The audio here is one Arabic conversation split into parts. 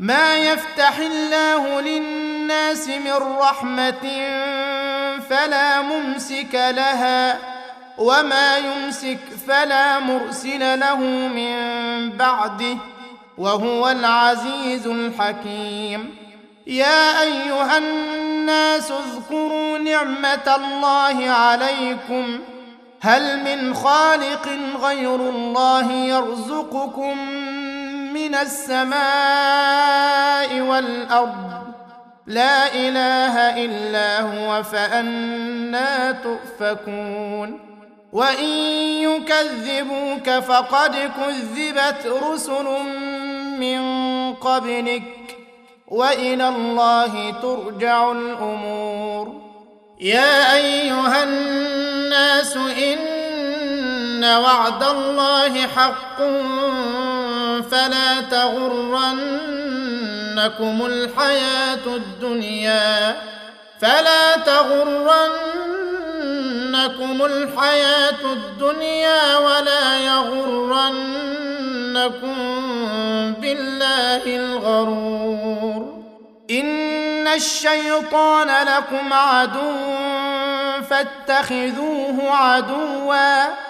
ما يفتح الله للناس من رحمة فلا ممسك لها وما يمسك فلا مرسل له من بعده وهو العزيز الحكيم. يا أيها الناس اذكروا نعمة الله عليكم. هل من خالق غير الله يرزقكم من السماء والأرض. لا إله إلا هو فأنا تؤفكون. وإن يكذبوك فقد كذبت رسل من قبلك. وإلى الله ترجع الأمور. يا أيها الناس إن وعد الله حق فلا تغرنكم الحياة الدنيا فلا تغرنكم الحياة الدنيا ولا يغرنكم بالله الغرور إن الشيطان لكم عدو فاتخذوه عدوا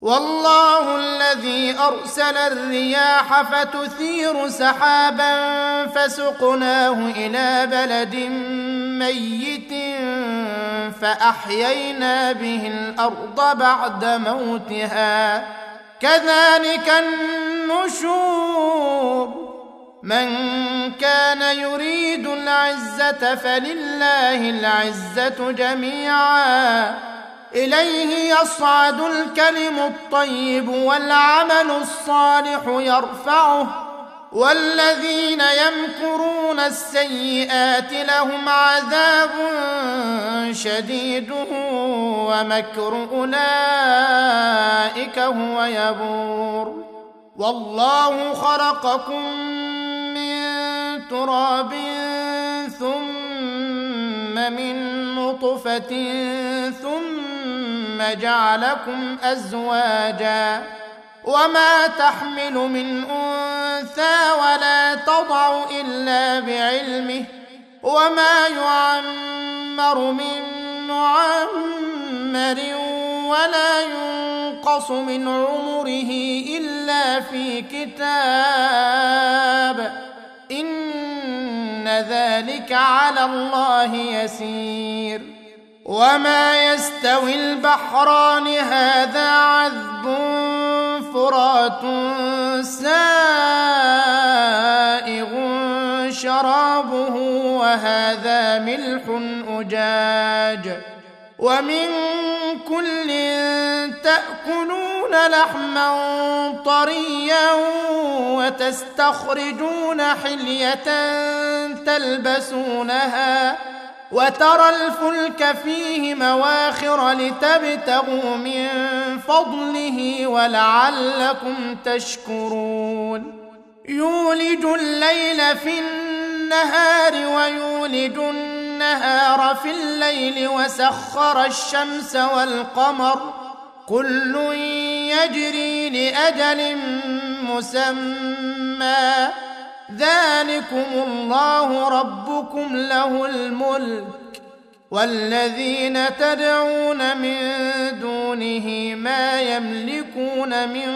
والله الذي أرسل الرياح فتثير سحابا فسقناه إلى بلد ميت فأحيينا به الأرض بعد موتها. كذلك النشور. من كان يريد العزة فلله العزة جميعا. إليه يصعد الكلم الطيب والعمل الصالح يرفعه والذين يمكرون السيئات لهم عذاب شديد ومكر أولئك هو يبور. والله خلقكم من تراب ثم من نطفة ثم جعلكم أزواجا وما تحمل من أنثى ولا تضع إلا بعلمه وما يعمر من معمر ولا ينقص من عمره إلا في كتاب إن ذلك على الله يسير وما يستوي البحران هذا عذب فرات سائغ شرابه وهذا ملح اجاج ومن كل تاكلون لحما طريا وتستخرجون حليه تلبسونها وترى الفلك فيه مواخر لتبتغوا من فضله ولعلكم تشكرون. يولج الليل في النهار ويولج النهار في الليل وسخر الشمس والقمر. كل يجري لأجل مسمى. ذلكم الله ربكم له الملك والذين تدعون من دونه ما يملكون من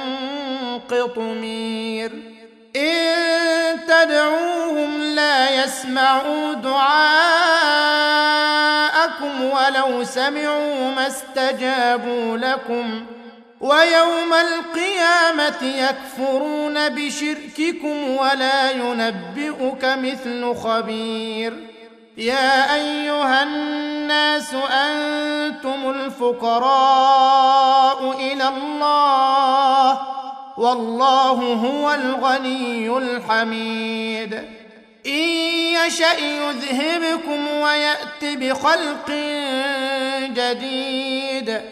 قطمير. إن تدعوهم لا يسمعوا دعاءكم ولو سمعوا ما استجابوا لكم. ويوم القيامة يكفرون بشرككم ولا ينبئك مثل خبير. يا أيها الناس أنتم الفقراء إلى الله والله هو الغني الحميد. إن يشأ يذهبكم ويات بخلق جديد.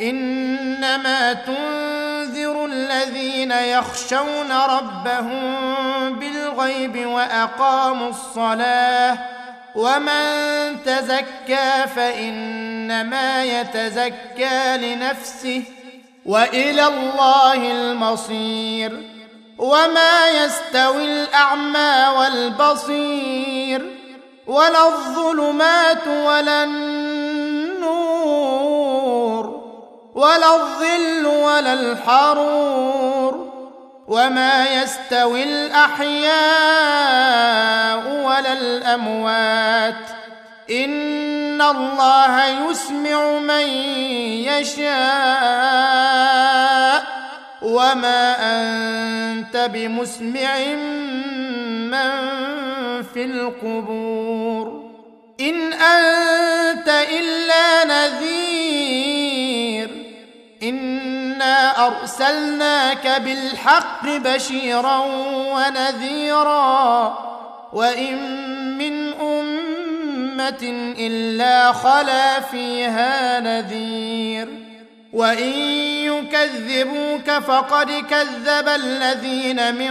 إنما تنذر الذين يخشون ربهم بالغيب وأقاموا الصلاة ومن تزكى فإنما يتزكى لنفسه وإلى الله المصير وما يستوي الأعمى والبصير ولا الظلمات ولا النور ولا الظل ولا الحرور وما يستوي الأحياء ولا الأموات إن الله يسمع من يشاء وما أنت بمسمع من في القبور إن أنت إلا نذير انا ارسلناك بالحق بشيرا ونذيرا وان من امه الا خلا فيها نذير وان يكذبوك فقد كذب الذين من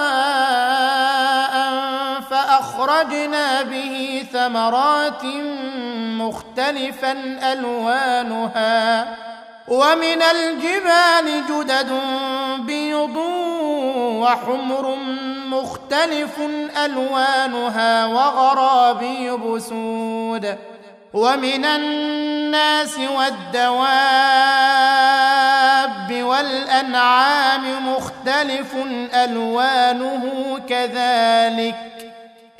فاخرجنا به ثمرات مختلفا ألوانها ومن الجبال جدد بيض وحمر مختلف ألوانها وغرابيب سود ومن الناس والدواب والأنعام مختلف ألوانه كذلك.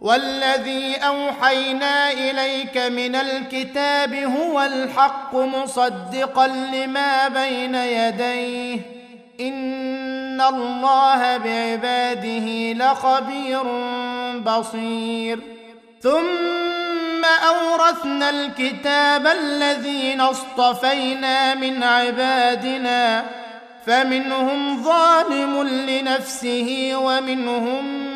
والذي أوحينا إليك من الكتاب هو الحق مصدقا لما بين يديه. إن الله بعباده لخبير بصير. ثم أورثنا الكتاب الذين اصطفينا من عبادنا فمنهم ظالم لنفسه ومنهم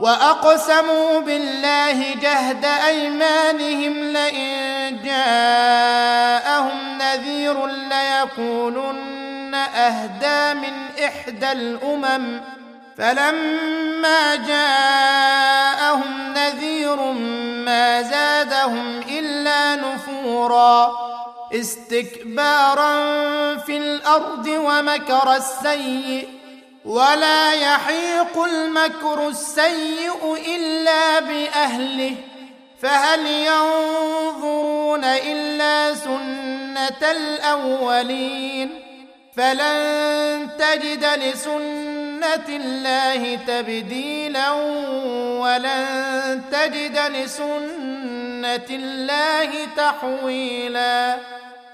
وأقسموا بالله جهد أيمانهم لئن جاءهم نذير ليكونن أهدى من إحدى الأمم فلما جاءهم نذير ما زادهم إلا نفورا استكبارا في الأرض ومكر السيء ولا يحيق المكر السيء إلا بأهله. فهل ينظرون إلا سنة الأولين؟ فلن تجد لسنة الله تبديلا ولن تجد لسنة الله تحويلا.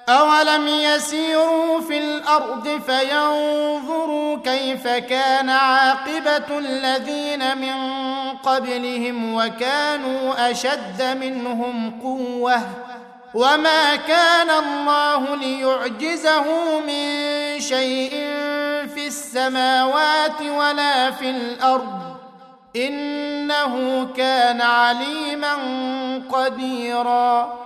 اولم يسيروا في الأرض فينظروا كيف كان عاقبه الذين من قبلهم وكانوا اشد منهم قوه وما كان الله ليعجزه من شيء في السماوات ولا في الأرض انه كان عليما قديرا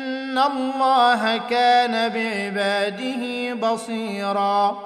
ان الله كان بعباده بصيرا